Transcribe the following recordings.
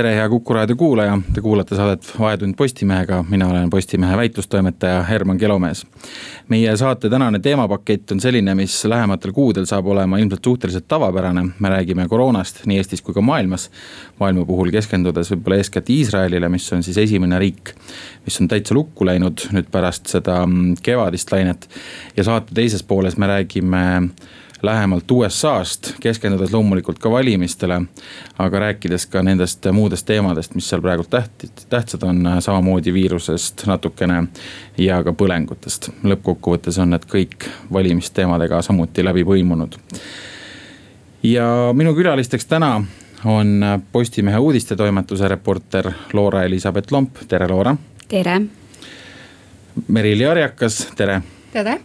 tere, hea Kuku raadio kuulaja, te kuulate saadet Vahetund Postimehega, mina olen Postimehe väitlustoimetaja Herman Kelomees. meie saate tänane teemapakett on selline, mis lähematel kuudel saab olema ilmselt suhteliselt tavapärane, me räägime koroonast nii Eestis kui ka maailmas. maailma puhul keskendudes võib-olla eeskätt Iisraelile, mis on siis esimene riik, mis on täitsa lukku läinud nüüd pärast seda mm, kevadist lainet. ja saate teises pooles me räägime lähemalt USA-st, keskendudes loomulikult ka valimistele. aga rääkides ka nendest muudest teemadest, mis seal praegu tähtid, tähtsad on, samamoodi viirusest natukene ja ka põlengutest. lõppkokkuvõttes on need kõik valimisteemadega samuti läbi põimunud. ja minu külalisteks täna on Postimehe uudistetoimetuse reporter Loora-Elisabeth Lomp, tere Loora. tere. Merili Arjakas, tere. tere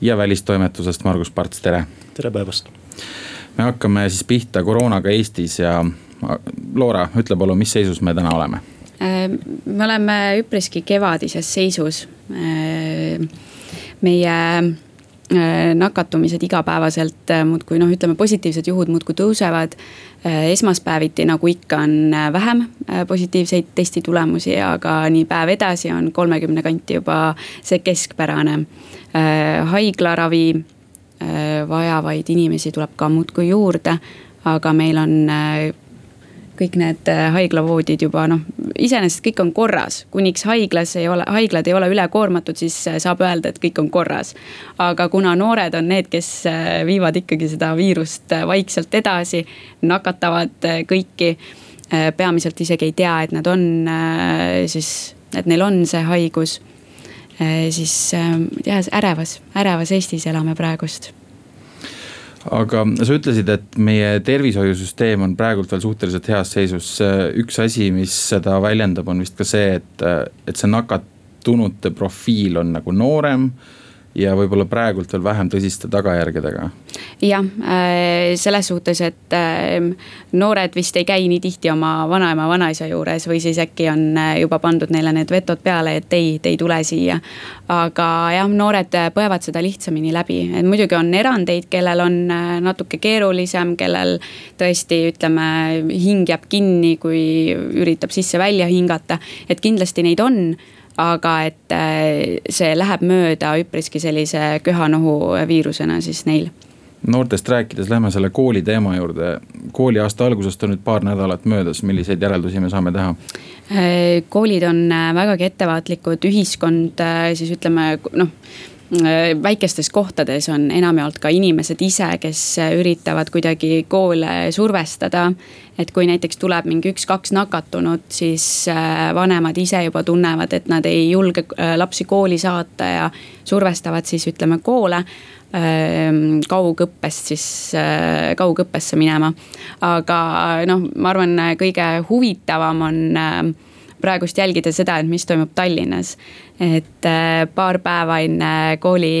ja välistoimetusest Margus Parts, tere. tere päevast. me hakkame siis pihta koroonaga Eestis ja Loora, ütle palun, mis seisus me täna oleme? Äh, me oleme üpriski kevadises seisus. Äh, meie äh, nakatumised igapäevaselt muudkui noh, ütleme positiivsed juhud muudkui tõusevad. Esmaspäeviti, nagu ikka, on vähem positiivseid testitulemusi, aga nii päev edasi on kolmekümne kanti juba see keskpärane. Äh, haiglaravi äh, vajavaid inimesi tuleb ka muudkui juurde, aga meil on äh, kõik need haiglavoodid juba noh, iseenesest kõik on korras, kuniks haiglas ei ole, haiglad ei ole ülekoormatud, siis saab öelda, et kõik on korras. aga kuna noored on need, kes viivad ikkagi seda viirust vaikselt edasi, nakatavad kõiki. peamiselt isegi ei tea, et nad on siis, et neil on see haigus Äh, siis ähm, jah, ärevas, ärevas Eestis elame praegust aga sa ütlesid, et meie tervishoiusüsteem on praegult veel suhteliselt heas seisus. üks asi, mis seda väljendab, on vist ka see, et, et see nakatunute profiil on nagu noorem ja võib-olla praegult veel vähem tõsiste tagajärgedega. jah, äh, selles suhtes, et äh, noored vist ei käi nii tihti oma vanaema, vanaisa juures või siis äkki on äh, juba pandud neile need vetod peale, et ei, te ei tule siia. aga jah, noored põevad seda lihtsamini läbi, et muidugi on erandeid, kellel on natuke keerulisem, kellel tõesti ütleme, hing jääb kinni, kui üritab sisse-välja hingata, et kindlasti neid on aga et äh, see läheb mööda üpriski sellise köha-nohu viirusena siis neil noortest rääkides lähme selle kooli teema juurde. kooliaasta algusest on nüüd paar nädalat möödas, milliseid järeldusi me saame teha? Äh, koolid on äh, vägagi ettevaatlikud, ühiskond siis ütleme noh väikestes kohtades on enamjaolt ka inimesed ise, kes üritavad kuidagi koole survestada. et kui näiteks tuleb mingi üks-kaks nakatunut, siis äh, vanemad ise juba tunnevad, et nad ei julge äh, lapsi kooli saata ja survestavad siis ütleme koole ähm, kaugõppest siis äh, kaugõppesse minema. aga noh, ma arvan, kõige huvitavam on praegust jälgida seda, et mis toimub Tallinnas. et äh, paar päeva enne kooli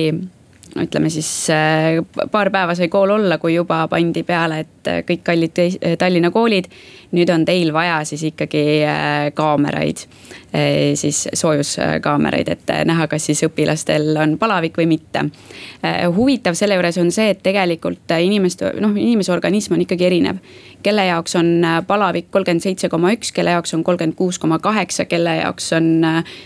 ütleme siis äh, paar päeva sai kool olla, kui juba pandi peale, et kõik kallid Tallinna koolid. Nüüd on teil vaja siis ikkagi kaameraid, siis soojuskaameraid, et näha, kas siis õpilastel on palavik või mitte. huvitav selle juures on see, et tegelikult inimeste, noh inimese organism on ikkagi erinev kelle jaoks on äh, palavik kolmkümmend seitse koma üks, kelle jaoks on kolmkümmend kuus koma kaheksa, kelle jaoks on äh,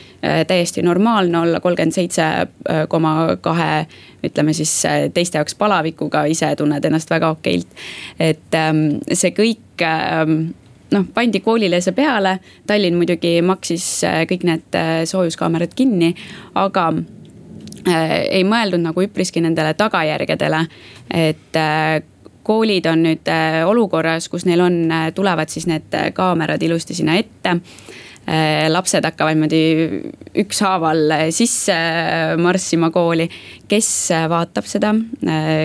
täiesti normaalne olla kolmkümmend seitse äh, koma kahe, ütleme siis teiste jaoks palavikuga, ise tunned ennast väga okeilt. et ähm, see kõik ähm, noh, pandi koolile see peale, Tallinn muidugi maksis kõik need soojuskaamerad kinni, aga ei mõeldud nagu üpriski nendele tagajärgedele. et koolid on nüüd äh, olukorras, kus neil on, äh, tulevad siis need äh, kaamerad ilusti sinna ette lapsed hakkavad niimoodi ükshaaval sisse marssima kooli. kes vaatab seda,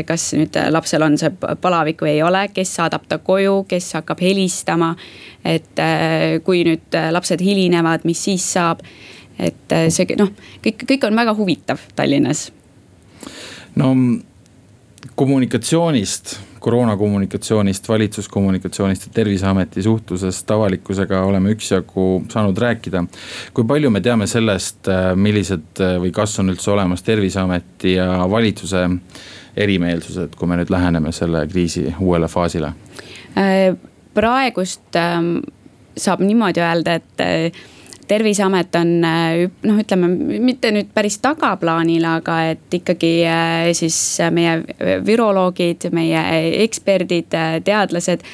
kas nüüd lapsel on see palavik või ei ole, kes saadab ta koju, kes hakkab helistama. et kui nüüd lapsed hilinevad, mis siis saab et äh, see noh, kõik, kõik on väga huvitav Tallinnas. no kommunikatsioonist, koroona kommunikatsioonist, valitsuskommunikatsioonist ja terviseameti suhtlusest avalikkusega oleme üksjagu saanud rääkida. kui palju me teame sellest, äh, millised või kas on üldse olemas terviseameti ja valitsuse erimeelsused, kui me nüüd läheneme selle kriisi uuele faasile? praegust ähm, saab niimoodi öelda, et terviseamet on noh, ütleme mitte nüüd päris tagaplaanil, aga et ikkagi äh, siis meie viroloogid, meie eksperdid, teadlased.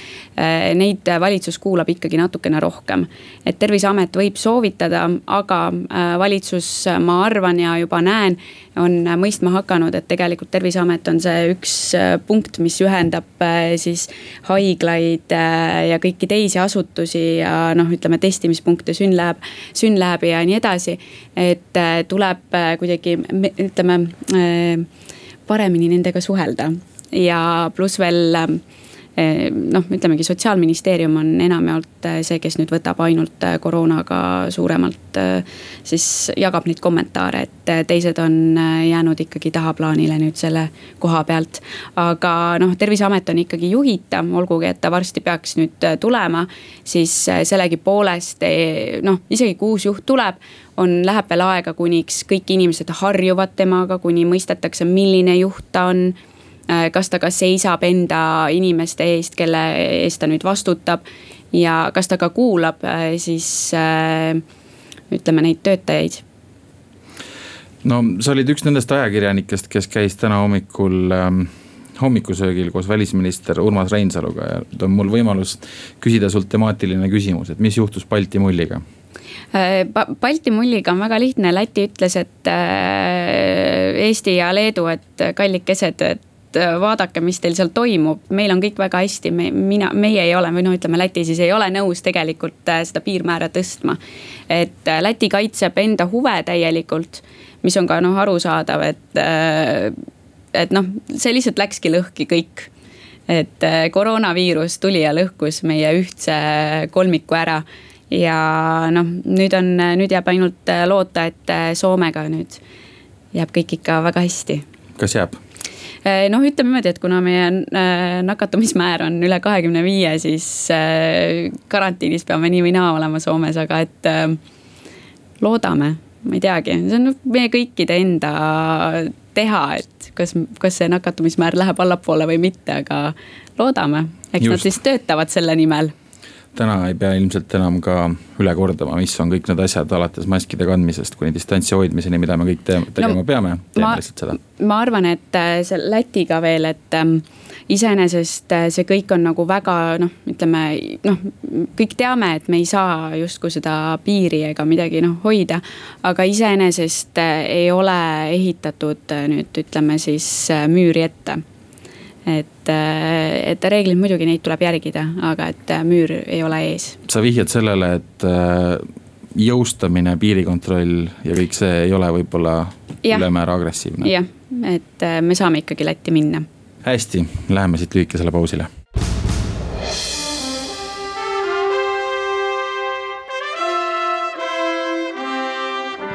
Äh, neid valitsus kuulab ikkagi natukene rohkem. et terviseamet võib soovitada, aga äh, valitsus, ma arvan ja juba näen, on mõistma hakanud, et tegelikult terviseamet on see üks punkt, mis ühendab siis haiglaid ja kõiki teisi asutusi ja noh, ütleme testimispunkte, SYNLAB SYNLAB-i ja nii edasi. et äh, tuleb äh, kuidagi ütleme äh, paremini nendega suhelda ja pluss veel Eh, noh, ütlemegi sotsiaalministeerium on enamjaolt eh, see, kes nüüd võtab ainult eh, koroonaga suuremalt. siis jagab neid kommentaare, et teised on jäänud ikkagi tahaplaanile nüüd selle koha pealt. aga noh, terviseamet on ikkagi juhitav, olgugi et ta varsti peaks nüüd tulema. siis sellegipoolest noh, isegi kui uus juht tuleb on, läheb veel aega, kuniks kõik inimesed harjuvad temaga, kuni mõistetakse, milline juht ta on kas ta ka seisab enda inimeste eest, kelle eest ta nüüd vastutab. ja kas ta ka kuulab äh, siis äh, ütleme neid töötajaid no sa olid üks nendest ajakirjanikest, kes käis täna hommikul ähm, hommikusöögil koos välisminister Urmas Reinsaluga ja nüüd on mul võimalus küsida sult temaatiline küsimus, et mis juhtus Balti mulliga? Balti mulliga on väga lihtne, Läti ütles, et Eesti ja Leedu, et kallikesed, et et äh, vaadake, mis teil seal toimub, meil on kõik väga hästi, me, mina, meie ei ole või noh, ütleme Läti siis ei ole nõus tegelikult äh, seda piirmäära tõstma. et äh, Läti kaitseb enda huve täielikult, mis on ka noh, arusaadav, et, et noh, see lihtsalt läkski lõhki kõik et koroonaviirus tuli ja lõhkus meie ühtse kolmiku ära. ja noh, nüüd on, nüüd jääb ainult loota, et Soomega nüüd jääb kõik ikka väga hästi. kas jääb? Eh, noh, ütleme niimoodi, et kuna meie eh, nakatumismäär on üle kahekümne viie, siis eh, karantiinis peame nii või naa olema Soomes, aga et loodame, ma ei teagi, see on meie kõikide enda teha, et kas, kas see nakatumismäär läheb allapoole või mitte, aga loodame, eks Just. nad siis töötavad selle nimel täna ei pea ilmselt enam ka üle kordama, mis on kõik need asjad, alates maskide kandmisest kuni distantsi hoidmiseni, mida me kõik teeme, tegema no, peame, teeme lihtsalt seda. ma arvan, et äh, see Lätiga veel, et ähm, iseenesest äh, see kõik on nagu väga noh, ütleme noh, kõik teame, et me ei saa justkui seda piiri ega midagi noh hoida. aga iseenesest äh, ei ole ehitatud nüüd ütleme siis müüri ette et, äh, et reeglid muidugi neid tuleb järgida, aga et äh, müür ei ole ees. sa vihjad sellele, et äh, jõustamine, piirikontroll ja kõik see ei ole võib-olla ülemäära agressiivne. jah, et me saame ikkagi Lätti minna. hästi, läheme siit lühikesele pausile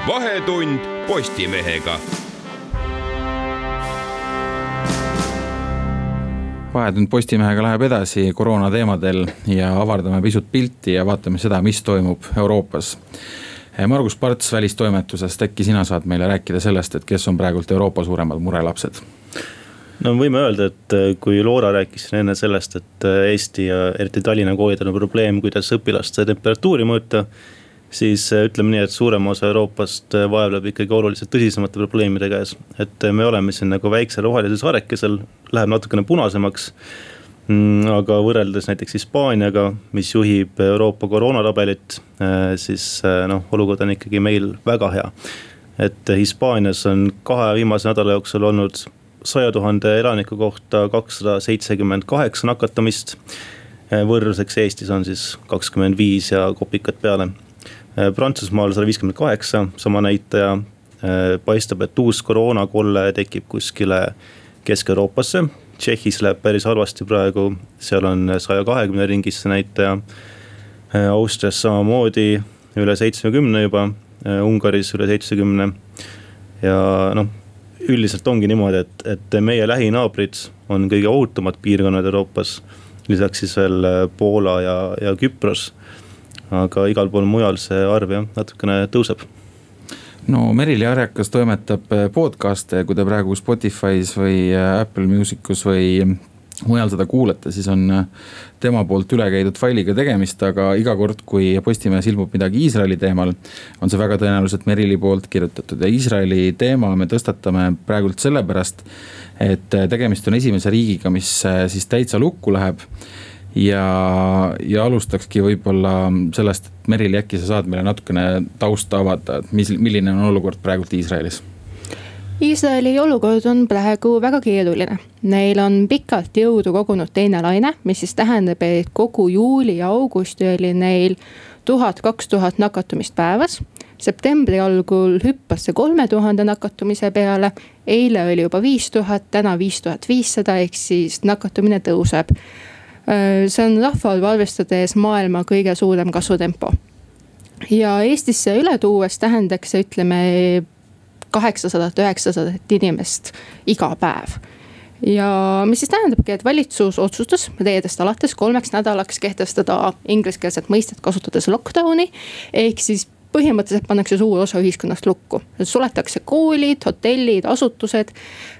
vahetund Postimehega vahetund Postimehega läheb edasi koroona teemadel ja avardame pisut pilti ja vaatame seda, mis toimub Euroopas. Margus Parts välistoimetusest, äkki sina saad meile rääkida sellest, et kes on praegult Euroopa suuremad murelapsed? no võime öelda, et äh, kui Loora rääkis enne sellest, et äh, Eesti ja eriti Tallinna koolidel on probleem, kuidas õpilaste temperatuuri mõõta siis äh, ütleme nii, et suurem osa Euroopast äh, vaevleb ikkagi oluliselt tõsisemate probleemide käes. et äh, me oleme siin nagu väiksel rohelisel saarekesel, läheb natukene punasemaks. Mm, aga võrreldes näiteks Hispaaniaga, mis juhib Euroopa koroonatabelit, siis noh, olukord on ikkagi meil väga hea. et Hispaanias on kahe viimase nädala jooksul olnud saja tuhande elaniku kohta kakssada seitsekümmend kaheksa nakatamist. võrdluseks Eestis on siis kakskümmend viis ja kopikad peale Prantsusmaal sada viiskümmend kaheksa, sama näitaja. Äh, paistab, et uus koroonakolle tekib kuskile Kesk-Euroopasse. Tšehhis läheb päris halvasti praegu, seal on saja kahekümne ringis see näitaja. Äh, Austrias samamoodi üle seitsmekümne juba, Ungaris üle seitsmekümne. ja noh, üldiselt ongi niimoodi, et, et meie lähinaabrid on kõige ohutumad piirkonnad Euroopas. lisaks siis veel Poola ja, ja Küpros. Aga igal pool mujal see arv jah, natukene tõuseb. No Merili Arjakas toimetab podcast'e, kui te praegu Spotify's või Apple Musicus või mujal seda kuulate, siis on äh, tema poolt üle käidud failiga tegemist, aga iga kord, kui Postimehes ilmub midagi Iisraeli teemal, on see väga tõenäoliselt Merili poolt kirjutatud. Ja Iisraeli teema me tõstatame praegult sellepärast, et tegemist on esimese riigiga, mis siis täitsa lukku läheb ja, ja alustakski võib-olla sellest, et Merili, äkki sa saad meile natukene tausta avada, et mis, milline on olukord praegult Iisraelis Iisraeli olukord on praegu väga keeruline. Neil on pikalt jõudu kogunud teine laine, mis siis tähendab, et kogu juuli ja augusti oli neil tuhat, kaks tuhat nakatumist päevas. septembri algul hüppas see kolme tuhande nakatumise peale. eile oli juba viis tuhat, täna viis tuhat viissada, ehk siis nakatumine tõuseb. See on rahvaarvu arvestades maailma kõige suurem kasvutempo ja Eestisse üle tuues tähendaks see, ütleme kaheksasadat, üheksasadat inimest iga päev ja mis siis tähendabki, et valitsus otsustas reedest alates kolmeks nädalaks kehtestada ingliskeelset mõistet kasutades lockdown'i. ehk siis põhimõtteliselt pannakse suur osa ühiskonnast lukku, suletakse koolid, hotellid, asutused.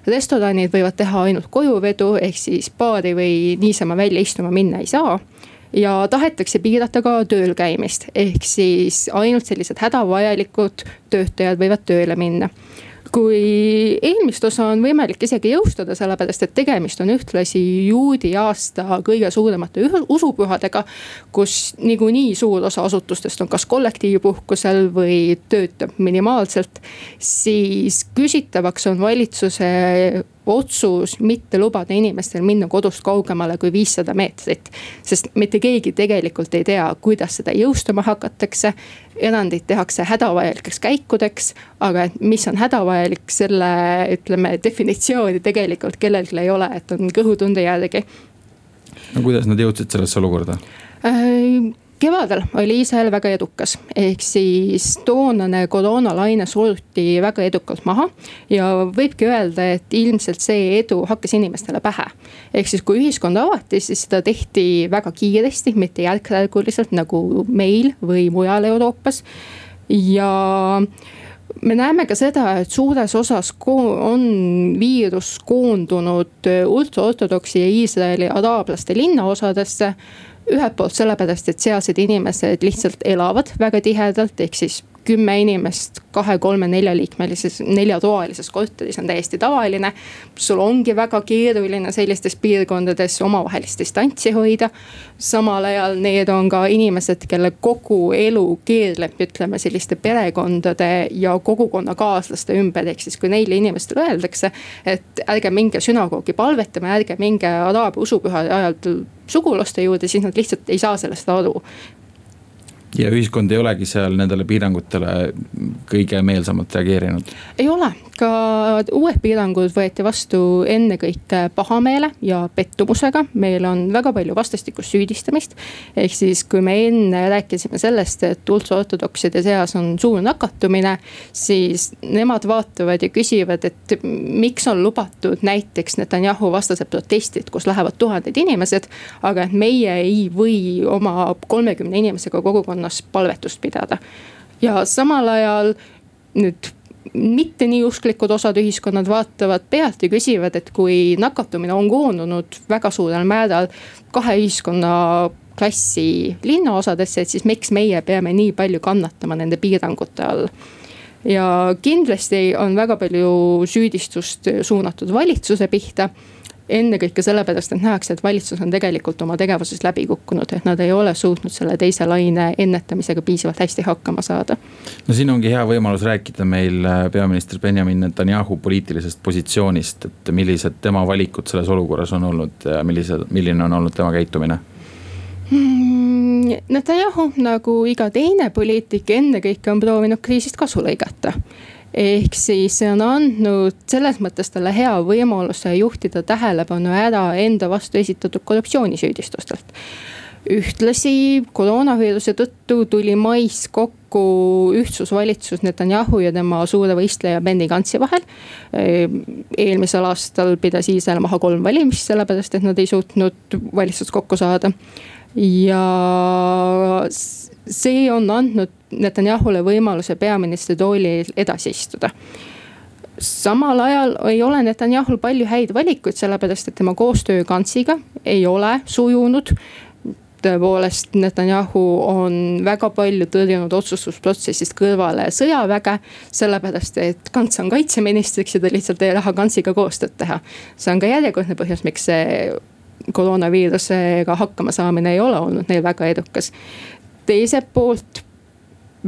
restoranid võivad teha ainult kojuvedu, ehk siis baari või niisama välja istuma minna ei saa ja tahetakse piirata ka tööl käimist, ehk siis ainult sellised hädavajalikud töötajad võivad tööle minna kui eelmist osa on võimalik isegi jõustada, sellepärast et tegemist on ühtlasi juudi aasta kõige suuremate usupühadega. kus niikuinii suur osa asutustest on kas kollektiivpuhkusel või töötab minimaalselt. siis küsitavaks on valitsuse otsus mitte lubada inimestel minna kodust kaugemale kui viissada meetrit. sest mitte keegi tegelikult ei tea, kuidas seda jõustama hakatakse. erandid tehakse hädavajalikeks käikudeks, aga et mis on hädavajalik, selle ütleme definitsiooni tegelikult kellelgi ei ole, et on kõhutunde järgi. no kuidas nad jõudsid sellesse olukorda äh,? Kevadel oli Iisrael väga edukas, ehk siis toonane koroonalaine suruti väga edukalt maha. ja võibki öelda, et ilmselt see edu hakkas inimestele pähe. ehk siis, kui ühiskond avati, siis seda tehti väga kiiresti, mitte järk-järguliselt nagu meil või mujal Euroopas. ja me näeme ka seda, et suures osas on viirus koondunud ultraortodoksi ja Iisraeli araablaste linnaosadesse ühelt poolt sellepärast, et sealsed inimesed lihtsalt elavad väga tihedalt, ehk siis kümme inimest kahe-kolme-neljaliikmelises, neljatoalises korteris on täiesti tavaline. sul ongi väga keeruline sellistes piirkondades omavahelist distantsi hoida. samal ajal need on ka inimesed, kelle kogu elu keerleb, ütleme selliste perekondade ja kogukonnakaaslaste ümber, ehk siis kui neile inimestele öeldakse. et ärge minge sünagoogi palvetama, ärge minge araabia usupühade ajal sugulaste juurde, siis nad lihtsalt ei saa sellest aru ja ühiskond ei olegi seal nendele piirangutele kõige meelsamalt reageerinud? ei ole, ka uued piirangud võeti vastu ennekõike pahameele ja pettumusega. meil on väga palju vastastikust süüdistamist. ehk siis, kui me enne rääkisime sellest, et ultraortodokside seas on suur nakatumine, siis nemad vaatavad ja küsivad, et miks on lubatud näiteks Netanyahu vastased protestid, kus lähevad tuhanded inimesed. aga et meie ei või oma kolmekümne inimesega kogukonnas palvetust pidada ja samal ajal nüüd mitte nii usklikud osad ühiskonnad vaatavad pealt ja küsivad, et kui nakatumine on koondunud väga suurel määral kahe ühiskonna klassi linnaosadesse, et siis miks meie peame nii palju kannatama nende piirangute all? Ja kindlasti on väga palju süüdistust suunatud valitsuse pihta ennekõike sellepärast, et nähakse, et valitsus on tegelikult oma tegevuses läbi kukkunud, et nad ei ole suutnud selle teise laine ennetamisega piisavalt hästi hakkama saada. no siin ongi hea võimalus rääkida meil äh, peaminister Benjamin Netanyahu poliitilisest positsioonist, et millised tema valikud selles olukorras on olnud ja millised, milline on olnud tema käitumine hmm,? Netanyahu nagu iga teine poliitik ennekõike on proovinud kriisist kasu lõigata ehk siis see on andnud selles mõttes talle hea võimaluse juhtida tähelepanu ära enda vastu esitatud korruptsioonisüüdistustelt ühtlasi koroonaviiruse tõttu tuli mais kokku ühtsusvalitsus Netanyahu ja tema suure võistleja Benny Gantsi vahel. eelmisel aastal pidas Iisrael maha kolm valimist, sellepärast et nad ei suutnud valitsust kokku saada. ja see on andnud Netanyahule võimaluse peaministri toolil edasi istuda samal ajal ei ole Netanyahul palju häid valikuid, sellepärast et tema koostöö Gantsiga ei ole sujunud tõepoolest Netanyahu on väga palju tõrjunud otsustusprotsessist kõrvale sõjaväge. sellepärast, et Kants on kaitseministriks ja ta lihtsalt ei taha Kantsiga koostööd teha. see on ka järjekordne põhjus, miks see koroonaviirusega hakkama saamine ei ole olnud neil väga edukas. Teiselt poolt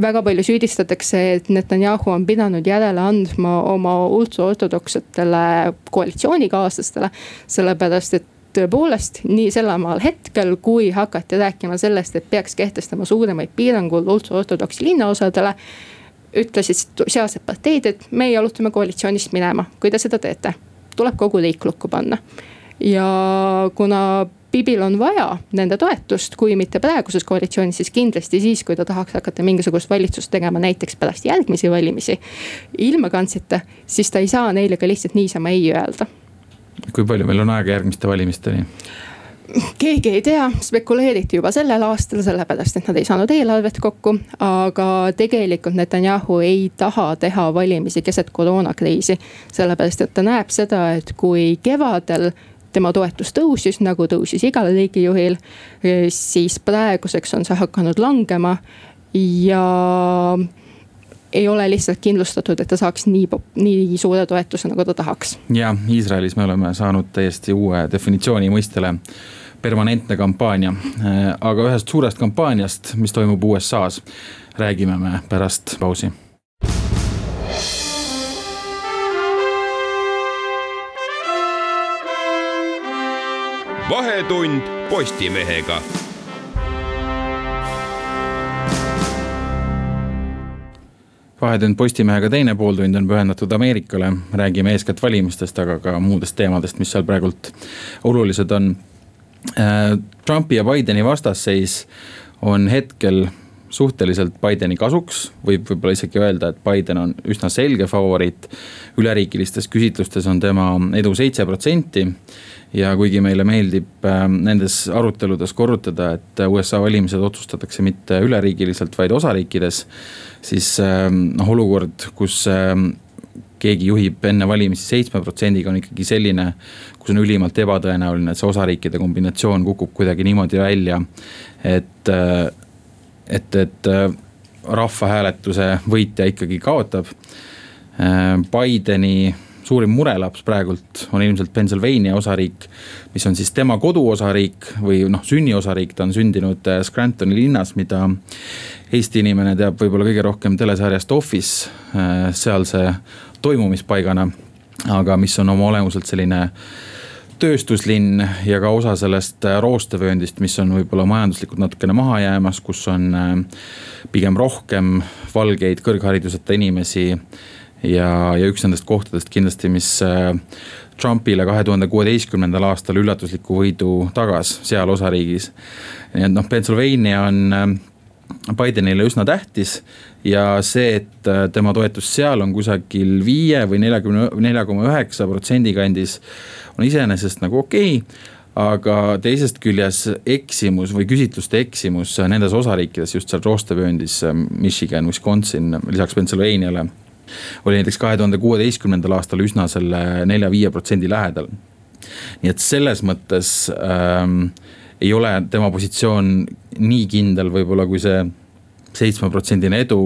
väga palju süüdistatakse, et Netanyahu on pidanud järele andma oma ultraortodoksetele koalitsioonikaaslastele. sellepärast, et tõepoolest nii sellemaal hetkel, kui hakati rääkima sellest, et peaks kehtestama suuremaid piiranguid ultraortodoksi linnaosadele. ütlesid sealsed parteid, et meie jalutame koalitsioonist minema, kui te seda teete, tuleb kogu riik lukku panna. ja kuna Bibil on vaja nende toetust, kui mitte praeguses koalitsioonis, siis kindlasti siis, kui ta tahaks hakata mingisugust valitsust tegema näiteks pärast järgmisi valimisi. ilma Kantsita, siis ta ei saa neile ka lihtsalt niisama ei öelda kui palju meil on aega järgmiste valimisteni? keegi ei tea, spekuleeriti juba sellel aastal, sellepärast et nad ei saanud eelarvet kokku. aga tegelikult Netanyahu ei taha teha valimisi keset koroonakriisi. sellepärast, et ta näeb seda, et kui kevadel tema toetus tõusis, nagu tõusis igal riigijuhil, siis praeguseks on see hakanud langema ja ei ole lihtsalt kindlustatud, et ta saaks nii, nii suure toetuse, nagu ta tahaks. ja Iisraelis me oleme saanud täiesti uue definitsiooni mõistele permanentne kampaania. aga ühest suurest kampaaniast, mis toimub USA-s, räägime me pärast pausi. Vahetund Postimehega vahetund Postimehega teine pooltund on pühendatud Ameerikale, räägime eeskätt valimistest, aga ka muudest teemadest, mis seal praegult olulised on. Äh, Trumpi ja Bideni vastasseis on hetkel suhteliselt Bideni kasuks, võib võib-olla isegi öelda, et Biden on üsna selge favoriit. üleriigilistes küsitlustes on tema edu seitse protsenti ja kuigi meile meeldib ähm, nendes aruteludes korrutada, et USA valimised otsustatakse mitte üleriigiliselt, vaid osariikides. siis ähm, noh, olukord, kus ähm, keegi juhib enne valimisi seitsme protsendiga on ikkagi selline, kus on ülimalt ebatõenäoline, et see osariikide kombinatsioon kukub kuidagi niimoodi välja, et, äh, et, et äh, rahvahääletuse võitja ikkagi kaotab. Äh, Bideni suurim murelaps praegult on ilmselt Pennsylvania osariik, mis on siis tema koduosariik või noh, sünniosariik, ta on sündinud äh, Scrantoni linnas, mida Eesti inimene teab võib-olla kõige rohkem telesarjast Office, äh, sealse toimumispaigana. aga mis on oma olemuselt selline tööstuslinn ja ka osa sellest äh, roostevööndist, mis on võib-olla majanduslikult natukene maha jäämas, kus on pigem rohkem valgeid kõrghariduseta inimesi ja, ja üks nendest kohtadest kindlasti, mis äh, Trumpile kahe tuhande kuueteistkümnendal aastal üllatusliku võidu tagas seal osariigis. nii et noh, Pennsylvania on äh, Bidenile üsna tähtis ja see, et äh, tema toetus seal on kusagil viie või neljakümne, nelja koma üheksa protsendi kandis, on iseenesest nagu okei okay aga teisest küljest eksimus või küsitluste eksimus nendes osariikides, just seal roostevööndis, Michigan, Wisconsin, lisaks Pennsylvaniale oli näiteks kahe tuhande kuueteistkümnendal aastal üsna selle nelja-viie protsendi lähedal. nii et selles mõttes ähm, ei ole tema positsioon nii kindel võib-olla, kui see seitsmeprotsendine edu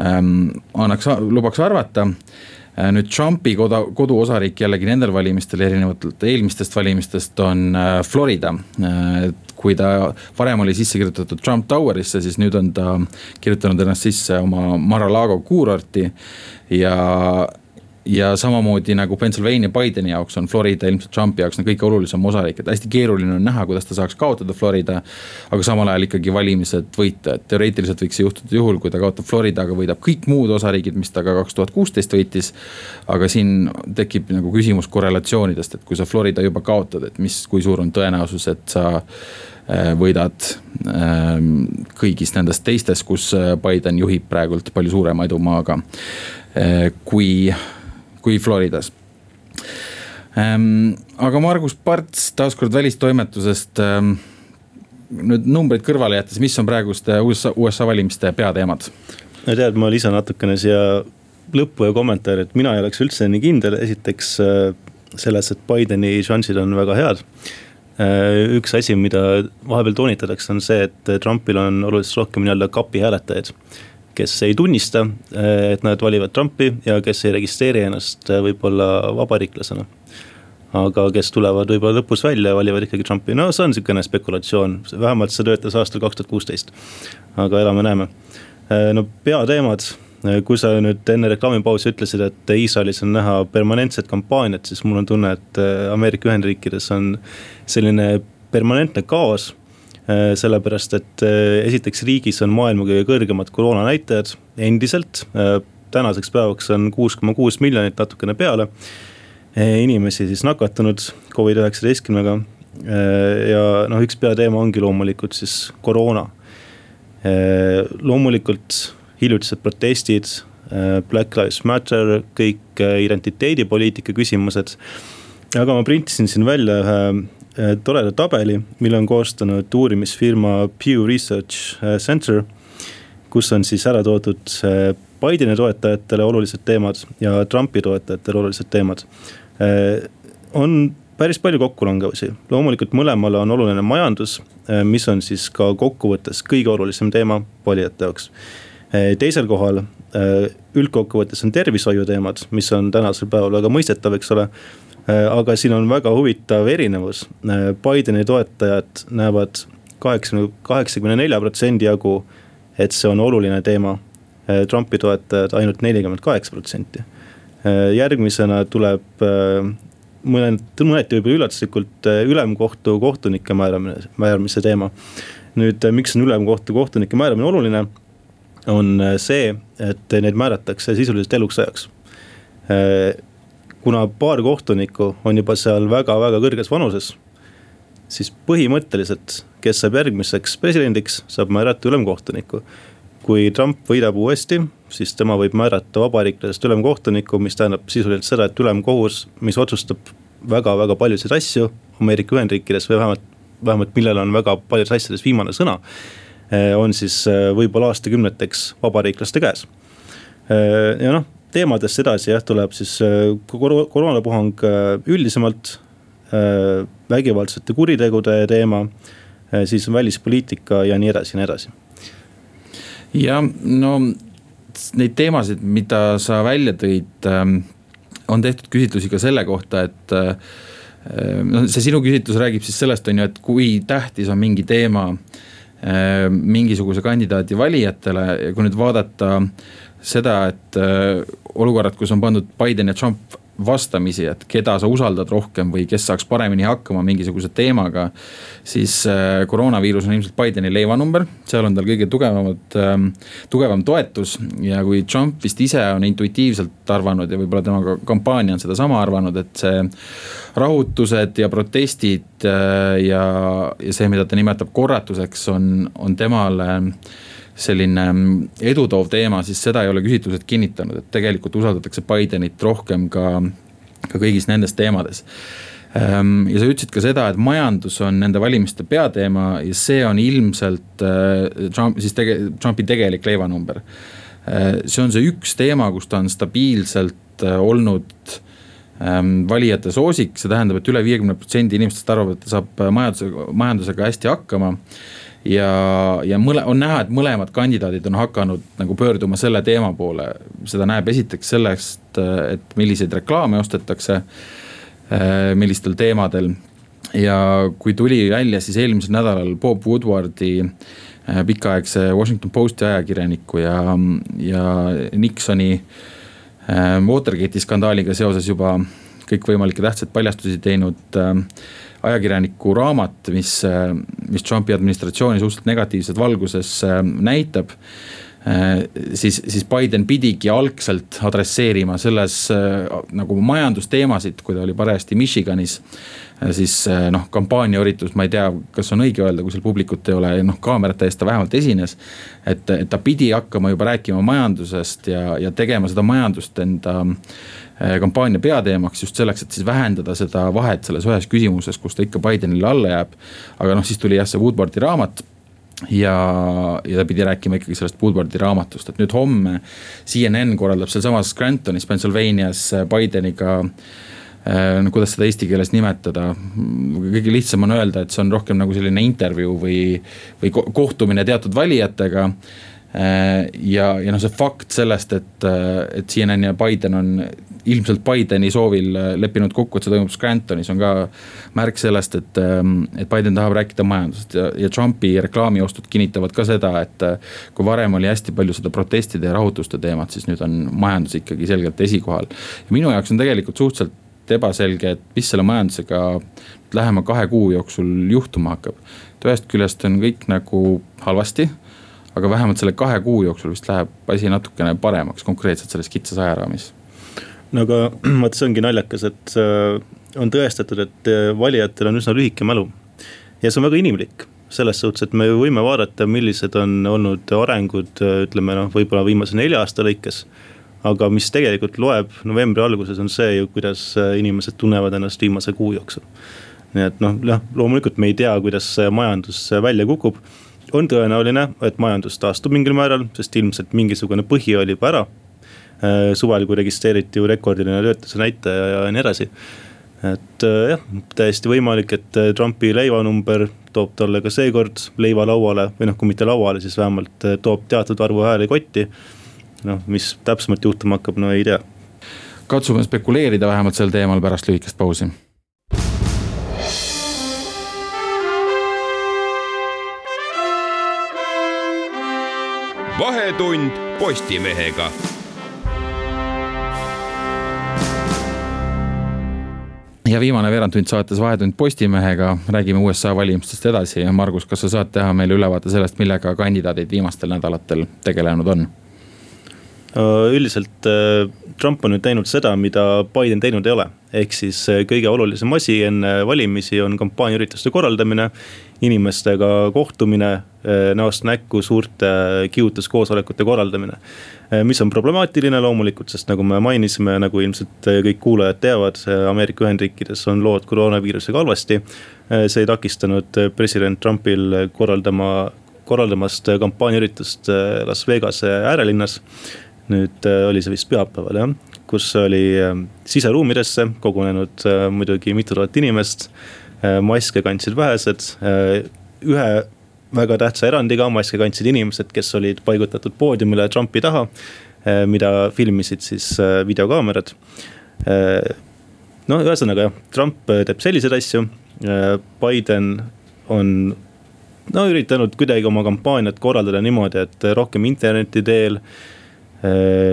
ähm, annaks, lubaks arvata nüüd Trumpi koda, koduosariik jällegi nendel valimistel erinevalt eelmistest valimistest on äh, Florida. Äh, kui ta varem oli sisse kirjutatud Trump Towerisse, siis nüüd on ta kirjutanud ennast sisse oma Mar-a-Lago kuurorti ja ja samamoodi nagu Pennsylvania Bideni jaoks on Florida ilmselt Trumpi jaoks on kõige olulisem osariik, et hästi keeruline on näha, kuidas ta saaks kaotada Florida. aga samal ajal ikkagi valimised võita, et teoreetiliselt võiks see juhtuda juhul, kui ta kaotab Florida, aga võidab kõik muud osariigid, mis ta ka kaks tuhat kuusteist võitis. aga siin tekib nagu küsimus korrelatsioonidest, et kui sa Florida juba kaotad, et mis, kui suur on tõenäosus, et sa võidad kõigis nendes teistes, kus Biden juhib praegult palju suurema edumaaga kui, kui Floridas aga Margus Parts taaskord välistoimetusest nüüd numbreid kõrvale jättes, mis on praeguste USA, USA valimiste peateemad? no tead, ma lisan natukene siia lõppu ja kommentaari, et mina ei oleks üldse nii kindel, esiteks äh, selles, et Bideni šansid on väga head. Äh, üks asi, mida vahepeal toonitatakse, on see, et Trumpil on oluliselt rohkem nii-öelda kapi hääletajaid. Kes ei tunnista, äh, et nad valivad Trumpi ja kes ei registreeri ennast võib-olla vabariiklasena aga kes tulevad võib-olla lõpus välja ja valivad ikkagi Trumpi, no see on niisugune spekulatsioon, vähemalt see töötas aastal kaks tuhat kuusteist. aga elame-näeme, äh, no peateemad, kui sa nüüd enne reklaamipausi ütlesid, et Iisraelis on näha permanentset kampaaniat, siis mul on tunne, et Ameerika Ühendriikides on selline permanentne kaos sellepärast, et esiteks riigis on maailma kõige kõrgemad koroonanäitajad endiselt. tänaseks päevaks on kuus koma kuus miljonit natukene peale inimesi siis nakatunud Covid-19-ga. Eh, ja noh, üks peateema ongi loomulikult siis koroona. Loomulikult hiljutised protestid, Black Lives Matter, kõik identiteedipoliitika küsimused. aga ma printisin siin välja ühe toreda tabeli, mille on koostanud uurimisfirma Pew Research Center. kus on siis ära toodud Bideni toetajatele olulised teemad ja Trumpi toetajatele olulised teemad Äh, on päris palju kokkulangevusi, loomulikult mõlemale on oluline majandus, äh, mis on siis ka kokkuvõttes kõige olulisem teema valijate jaoks. Äh, teisel kohal üldkokkuvõttes on tervishoiuteemad, mis on tänasel päeval väga mõistetav, eks ole. Aga siin on väga huvitav erinevus, Bideni toetajad näevad kaheksakümne, kaheksakümne nelja protsendi jagu, et see on oluline teema. Trumpi toetajad ainult nelikümmend kaheksa protsenti Äh, järgmisena tuleb äh, mõned, mõneti võib-olla üllatuslikult äh, ülemkohtu kohtunike määramine, määramise teema. nüüd, miks on ülemkohtu kohtunike määramine oluline? on see, et neid määratakse sisuliselt eluks ajaks. Kuna paar kohtunikku on juba seal väga-väga kõrges vanuses, siis põhimõtteliselt, kes saab järgmiseks presidendiks, saab määrata ülemkohtuniku kui Trump võidab uuesti, siis tema võib määrata vabariiklasest ülemkohtuniku, mis tähendab sisuliselt seda, et ülemkohus, mis otsustab väga-väga paljusid asju Ameerika Ühendriikides või vähemalt, vähemalt millel on väga paljudes asjades viimane sõna. Eh, on siis eh, võib-olla aastakümneteks vabariiklaste käes. Eh, ja noh, teemadest edasi jah, tuleb siis koroonapuhang üldisemalt, vägivaldsete kuritegude teema, siis välispoliitika ja nii edasi ja nii edasi. Ja no neid teemasid, mida sa välja tõid, ähm, on tehtud küsitlusi ka selle kohta, et äh, noh, see sinu küsitlus räägib siis sellest, on ju, et kui tähtis on mingi teema äh, mingisuguse kandidaadi valijatele ja kui nüüd vaadata seda, et äh, olukorrad, kus on pandud Biden ja Trump vastamisi, et keda sa usaldad rohkem või kes saaks paremini hakkama mingisuguse teemaga. siis äh, koroonaviirus on ilmselt Bideni leivanumber, seal on tal kõige tugevamad äh,, tugevam toetus. ja kui Trump vist ise on intuitiivselt arvanud ja võib-olla tema kampaania on sedasama arvanud, et see rahutused ja protestid äh, ja, ja see, mida ta nimetab korratuseks, on, on temale selline mm, edutoov teema, siis seda ei ole küsitlused kinnitanud, et tegelikult usaldatakse Bidenit rohkem ka, ka kõigis nendes teemades ehm, ja sa ütlesid ka seda, et majandus on nende valimiste peateema ja see on ilmselt äh, Trump, siis tege-, Trumpi tegelik leivanumber. Äh, see on see üks teema, kus ta on stabiilselt äh, olnud ähm, valijate soosik, see tähendab et, et üle viiekümne protsendi inimestest arvavad, et ta saab majandusega, majandusega hästi hakkama ja, ja mõle-, on näha, et mõlemad kandidaadid on hakanud nagu pöörduma selle teema poole. seda näeb esiteks sellest, et milliseid reklaame ostetakse, äh, millistel teemadel. ja kui tuli välja siis eelmisel nädalal Bob Woodwardi äh, pikaaegse Washington Posti ajakirjaniku ja, ja Nixoni äh, Watergate'i skandaaliga seoses juba kõikvõimalikke tähtsaid paljastusi teinud ajakirjaniku raamat, mis, mis Trumpi administratsiooni suhteliselt negatiivses valguses äh, näitab. siis, siis Biden pidigi algselt adresseerima selles nagu majandusteemasid, kui ta oli parajasti Michiganis siis noh, kampaaniaüritus, ma ei tea, kas on õige öelda, kui seal publikut ei ole, noh kaamerate ees ta vähemalt esines. et, et ta pidi hakkama juba rääkima majandusest ja, ja tegema seda majandust enda kampaania peateemaks just selleks, et siis vähendada seda vahet selles ühes küsimuses, kus ta ikka Bidenile alla jääb. aga noh, siis tuli jah, see Woodwardi raamat ja, ja ta pidi rääkima ikkagi sellest Woodwardi raamatust, et nüüd homme CNN korraldab sealsamas Scrantonis, Pennsylvanias Bideniga äh, no kuidas seda eesti keeles nimetada, kõige lihtsam on öelda, et see on rohkem nagu selline intervjuu või, või kohtumine teatud valijatega Äh, ja, ja noh, see fakt sellest, et, äh, et CNN ja Biden on ilmselt Bideni soovil äh, leppinud kokku, et see toimub Scrantonis, on ka märk sellest, et, ähm, et Biden tahab rääkida majandusest ja, ja Trumpi reklaamiostud kinnitavad ka seda, et kui varem oli hästi palju seda protestide ja rahutuste teemat, siis nüüd on majandus ikkagi selgelt esikohal. minu jaoks on tegelikult suhteliselt ebaselge, et mis selle majandusega lähema kahe kuu jooksul juhtuma hakkab. et ühest küljest on kõik nagu halvasti aga vähemalt selle kahe kuu jooksul vist läheb asi natukene paremaks konkreetselt selles kitsas ajaraamis. No aga vot see ongi naljakas, et äh, on tõestatud, et äh, valijatel on üsna lühike mälu. ja see on väga inimlik selles suhtes, et me võime vaadata, millised on olnud arengud, äh, ütleme noh, võib-olla viimase nelja aasta lõikes. aga mis tegelikult loeb novembri alguses, on see ju, kuidas inimesed tunnevad ennast viimase kuu jooksul. nii et noh, jah, loomulikult me ei tea, kuidas majandus välja kukub on tõenäoline, et majandus taastub mingil määral, sest ilmselt mingisugune põhi oli juba ära. Äh, suvel, kui registreeriti ju rekordiline töötuse näitaja ja nii edasi. et äh, jah, täiesti võimalik, et äh, Trumpi leivanumber toob talle ka seekord leiva lauale või noh, kui mitte lauale, siis vähemalt toob teatud arvu hääli kotti. noh, mis täpsemalt juhtuma hakkab, no ei tea. katsume spekuleerida vähemalt sel teemal pärast lühikest pausi vahetund Postimehega. Ja viimane veerandtund saates Vahetund Postimehega, räägime USA valimistest edasi ja Margus, kas sa saad teha meile ülevaate sellest, millega kandidaadid viimastel nädalatel tegelenud on? Äh, üldiselt äh, Trump on nüüd teinud seda, mida Biden teinud ei ole. ehk siis äh, kõige olulisem asi enne valimisi on kampaaniaürituste korraldamine inimestega kohtumine, näost näkku suurte kihutuskoosolekute korraldamine. Eh, mis on problemaatiline loomulikult, sest nagu me mainisime, nagu ilmselt kõik kuulajad teavad, Ameerika Ühendriikides on lood koroonaviirusega halvasti. Eh, see ei takistanud president Trumpil korraldama, korraldamast kampaaniaüritust Las Vegase äärelinnas. nüüd oli see vist pühapäeval jah, kus oli siseruumidesse kogunenud muidugi mitu tuhat inimest maske kandsid vähesed, äh, ühe väga tähtsa erandiga maske kandsid inimesed, kes olid paigutatud poodiumile Trumpi taha. Äh, mida filmisid siis videokaamerad. no ühesõnaga jah, Trump teeb selliseid asju, Biden on no üritanud kuidagi oma kampaaniat korraldada niimoodi, et rohkem interneti teel.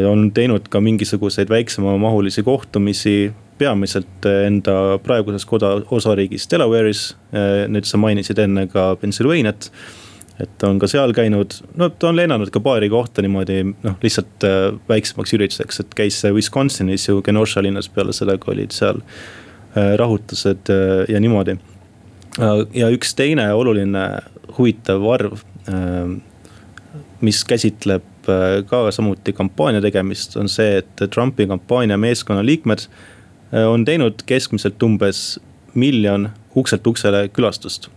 on teinud ka mingisuguseid väiksemamahulisi kohtumisi peamiselt eh, enda praeguses koda, osariigis Delaware'is. Eh, nüüd sa mainisid enne ka Pennsylvaniat. et on ka seal käinud, no ta on lennanud ka paari kohta niimoodi noh, lihtsalt eh, väiksemaks ürituseks, et käis Wisconsinis ju Kenosha linnas, peale sellega olid seal rahutused ja niimoodi. ja üks teine oluline huvitav arv, mis käsitleb ka samuti kampaania tegemist, on see, et Trumpi kampaania meeskonna liikmed on teinud keskmiselt umbes miljon ukselt uksele külastust.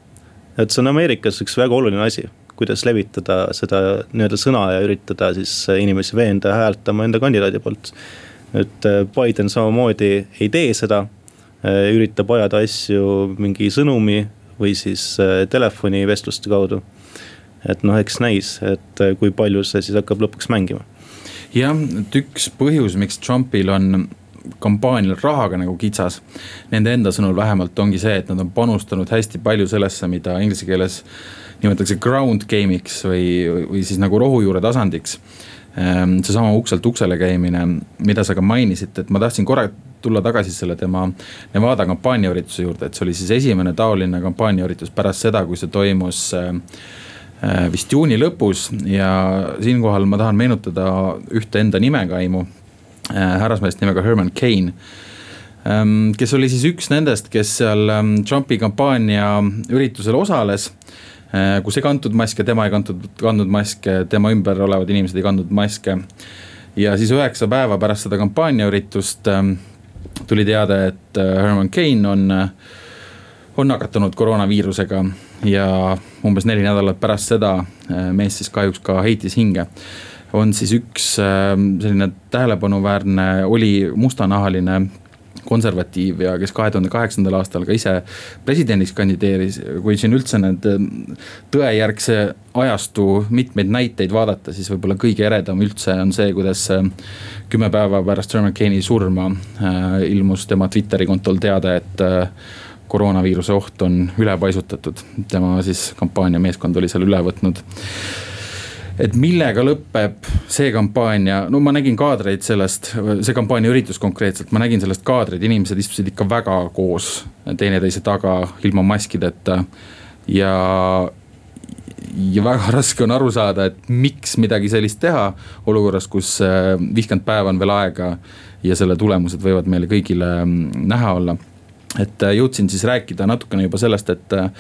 et see on Ameerikas üks väga oluline asi, kuidas levitada seda nii-öelda sõna ja üritada siis inimesi veenda hääletama enda kandidaadi poolt. et äh, Biden samamoodi ei tee seda, äh, üritab ajada asju mingi sõnumi või siis telefonivestluste kaudu. et noh, eks näis, et kui palju see siis hakkab lõpuks mängima jah, et üks põhjus, miks Trumpil on kampaanial rahaga nagu kitsas. Nende enda sõnul vähemalt ongi see, et nad on panustanud hästi palju sellesse, mida inglise keeles nimetatakse ground game'iks või, või siis nagu rohujuure tasandiks. Ehm, seesama ukselt uksele käimine, mida sa ka mainisid, et ma tahtsin korra tulla tagasi selle tema Nevada kampaaniaürituse juurde, et see oli siis esimene taoline kampaaniaüritus pärast seda, kui see toimus äh, vist juuni lõpus ja siinkohal ma tahan meenutada ühte enda nimekaimu, härrasmeest nimega Herman Cain ähm, kes oli siis üks nendest, kes seal ähm, Trumpi kampaania üritusel osales kus ei kantud maske, tema ei kantud, kandnud maske, tema ümber olevad inimesed ei kandnud maske. ja siis üheksa päeva pärast seda kampaaniaüritust ähm, tuli teade, et Herman Cain on äh, on nakatunud koroonaviirusega ja umbes neli nädalat pärast seda äh, mees siis kahjuks ka heitis hinge. On siis üks äh, selline tähelepanuväärne, oli mustanahaline konservatiiv ja kes kahe tuhande kaheksandal aastal ka ise presidendiks kandideeris. kui siin üldse need äh, tõejärgse ajastu mitmeid näiteid vaadata, siis võib-olla kõige eredam üldse on see, kuidas kümme päeva pärast Herman Caini surma ilmus tema Twitteri kontol teade, et koroonaviiruse oht on ülepaisutatud. tema siis kampaaniameeskond oli seal üle võtnud et millega lõpeb see kampaania, no ma nägin kaadreid sellest, see kampaaniaüritus konkreetselt, ma nägin sellest kaadreid, inimesed istusid ikka väga koos teineteise taga ilma maskideta. ja, ja väga raske on aru saada, et miks midagi sellist teha olukorras, kus äh, viiskümmend päeva on veel aega ja selle tulemused võivad meile kõigile mm, näha olla et äh, jõudsin siis rääkida natukene juba sellest, et äh,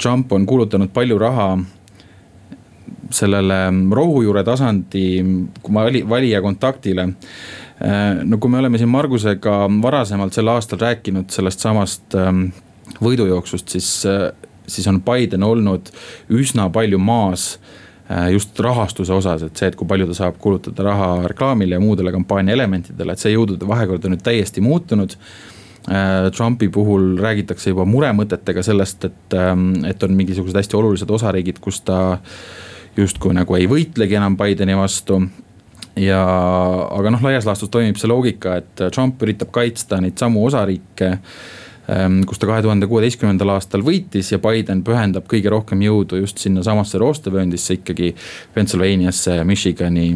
Trump on kulutanud palju raha sellele rohujuure tasandi vali, valija kontaktile. Äh, no kui me oleme siin Margusega varasemalt sel aastal rääkinud sellest samast ähm, võidujooksust, siis, siis on Biden olnud üsna palju maas just rahastuse osas, et see, et kui palju ta saab kulutada raha reklaamile ja muudele kampaania elementidele, et see jõudude vahekord on nüüd täiesti muutunud Äh, Trumpi puhul räägitakse juba muremõtetega sellest, et, ähm, et on mingisugused hästi olulised osariigid, kus ta justkui nagu ei võitlegi enam Bideni vastu ja, aga noh, laias laastus toimib see loogika, et Trump üritab kaitsta neid samu osariike ähm, kus ta kahe tuhande kuueteistkümnendal aastal võitis ja Biden pühendab kõige rohkem jõudu just sinnasamasse roostevööndisse ikkagi. Pennsylvaniasse, Michigani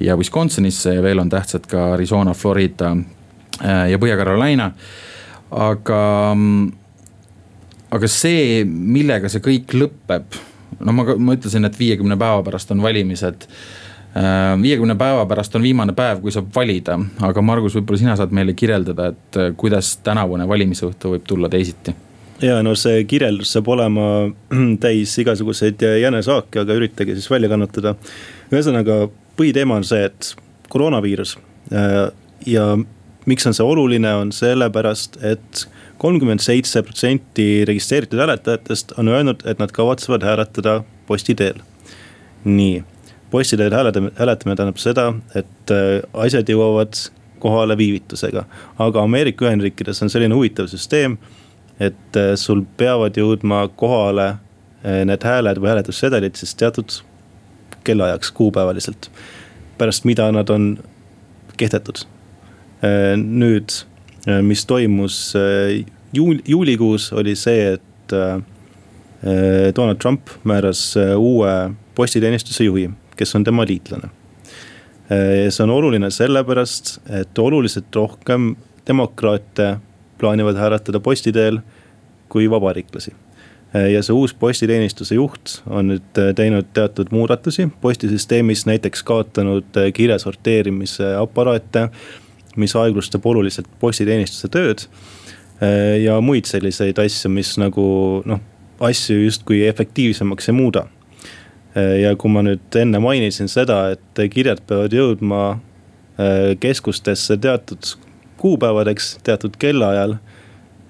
ja Wisconsinisse ja veel on tähtsad ka Arizona, Florida Äh, ja Põhja-Carolina. aga, aga see, millega see kõik lõpeb, no ma, ma ütlesin, et viiekümne päeva pärast on valimised äh, viiekümne päeva pärast on viimane päev, kui saab valida, aga Margus, võib-olla sina saad meile kirjeldada, et äh, kuidas tänavune valimisõhtu võib tulla teisiti? ja no see kirjeldus saab olema täis igasuguseid jänesaake, aga üritage siis välja kannatada. ühesõnaga põhiteema on see, et koroonaviirus ja miks on see oluline, on sellepärast et kolmkümmend seitse protsenti registreeritud hääletajatest on öelnud, et nad kavatsevad hääletada posti teel. nii, posti teel hääletamine, hääletamine tähendab seda, et äh, asjad jõuavad kohale viivitusega. aga Ameerika Ühendriikides on selline huvitav süsteem, et äh, sul peavad jõudma kohale äh, need hääled või hääletussedelid siis teatud kellaajaks kuupäevaliselt. pärast mida nad on kehtetud nüüd, mis toimus äh, juul-, juulikuus, oli see, et Donald Trump määras uue postiteenistuse juhi, kes on tema liitlane. see on oluline sellepärast, et oluliselt rohkem demokraate plaanivad hääletada posti teel kui vabariiklasi ja see uus postiteenistuse juht on nüüd teinud teatud muudatusi postisüsteemis, näiteks kaotanud kirja sorteerimise aparaate mis aeglustab oluliselt postiteenistuse tööd. Äh, ja muid selliseid asju, mis nagu noh, asju justkui efektiivsemaks ei muuda. Äh, ja kui ma nüüd enne mainisin seda, et kirjad peavad jõudma äh, keskustesse teatud kuupäevadeks, teatud kellaajal.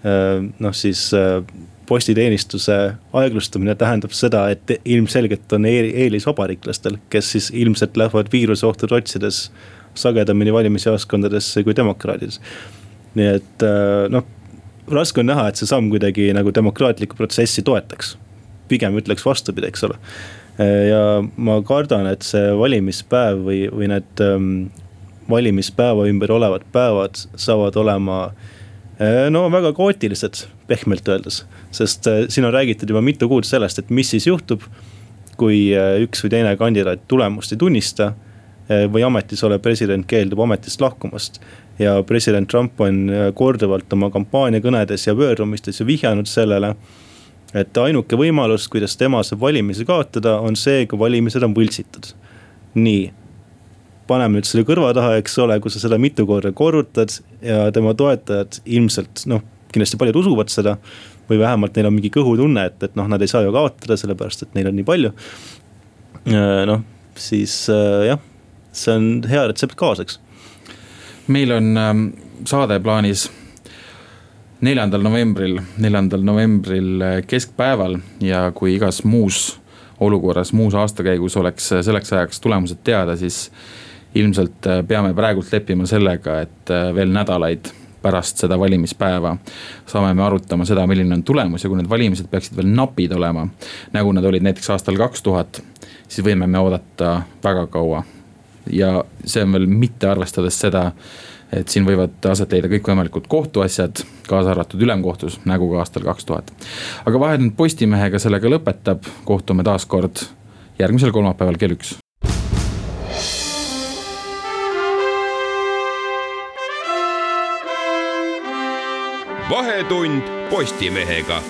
noh, siis postiteenistuse aeglustamine tähendab seda, et ilmselgelt on eelis vabariiklastel, kes siis ilmselt lähevad viiruseohtu otsides sagedamini valimisjaoskondadesse kui demokraadid. nii et äh, noh, raske on näha, et see samm kuidagi nagu demokraatlikku protsessi toetaks. pigem ütleks vastupidi, eks ole. Äh, ja ma kardan, et see valimispäev või, või need ähm, valimispäeva ümber olevad päevad saavad olema äh, no väga kaootilised, pehmelt öeldes. sest siin on räägitud juba mitu kuud sellest, et mis siis juhtub, kui üks või teine kandidaat tulemust ei tunnista või ametis olev president keeldub ametist lahkumast. ja president Trump on eh, korduvalt oma kampaaniakõnedes ja pöördumistes ju vihjanud sellele, et ainuke võimalus, kuidas tema saab valimisi kaotada, on see, kui valimised on võltsitud. nii, paneme nüüd selle kõrva taha, eks ole, kui sa seda mitu korda korrutad ja tema toetajad ilmselt noh, kindlasti paljud usuvad seda. või vähemalt neil on mingi kõhutunne, et, et noh, nad ei saa ju kaotada, sellepärast et neil on nii palju. noh, siis äh, jah, see on hea retsept kaasaks. meil on ähm, saade plaanis neljandal novembril, neljandal novembril äh, keskpäeval ja kui igas muus olukorras, muus aastakäigus oleks äh, selleks ajaks tulemused teada, siis ilmselt äh, peame praegult leppima sellega, et veel nädalaid pärast seda valimispäeva saame me arutama seda, milline on tulemus ja kui need valimised peaksid veel napid olema, nagu nad olid näiteks aastal kaks tuhat, siis võime me oodata väga kaua. Ja see on veel mitte arvestades seda et siin võivad aset leida kõikvõimalikud kohtuasjad, kaasa arvatud ülemkohtus, nagu ka aastal kaks tuhat. aga Vahetund Postimehega sellega lõpetab, kohtume taas kord järgmisel kolmapäeval kell üks. vahetund Postimehega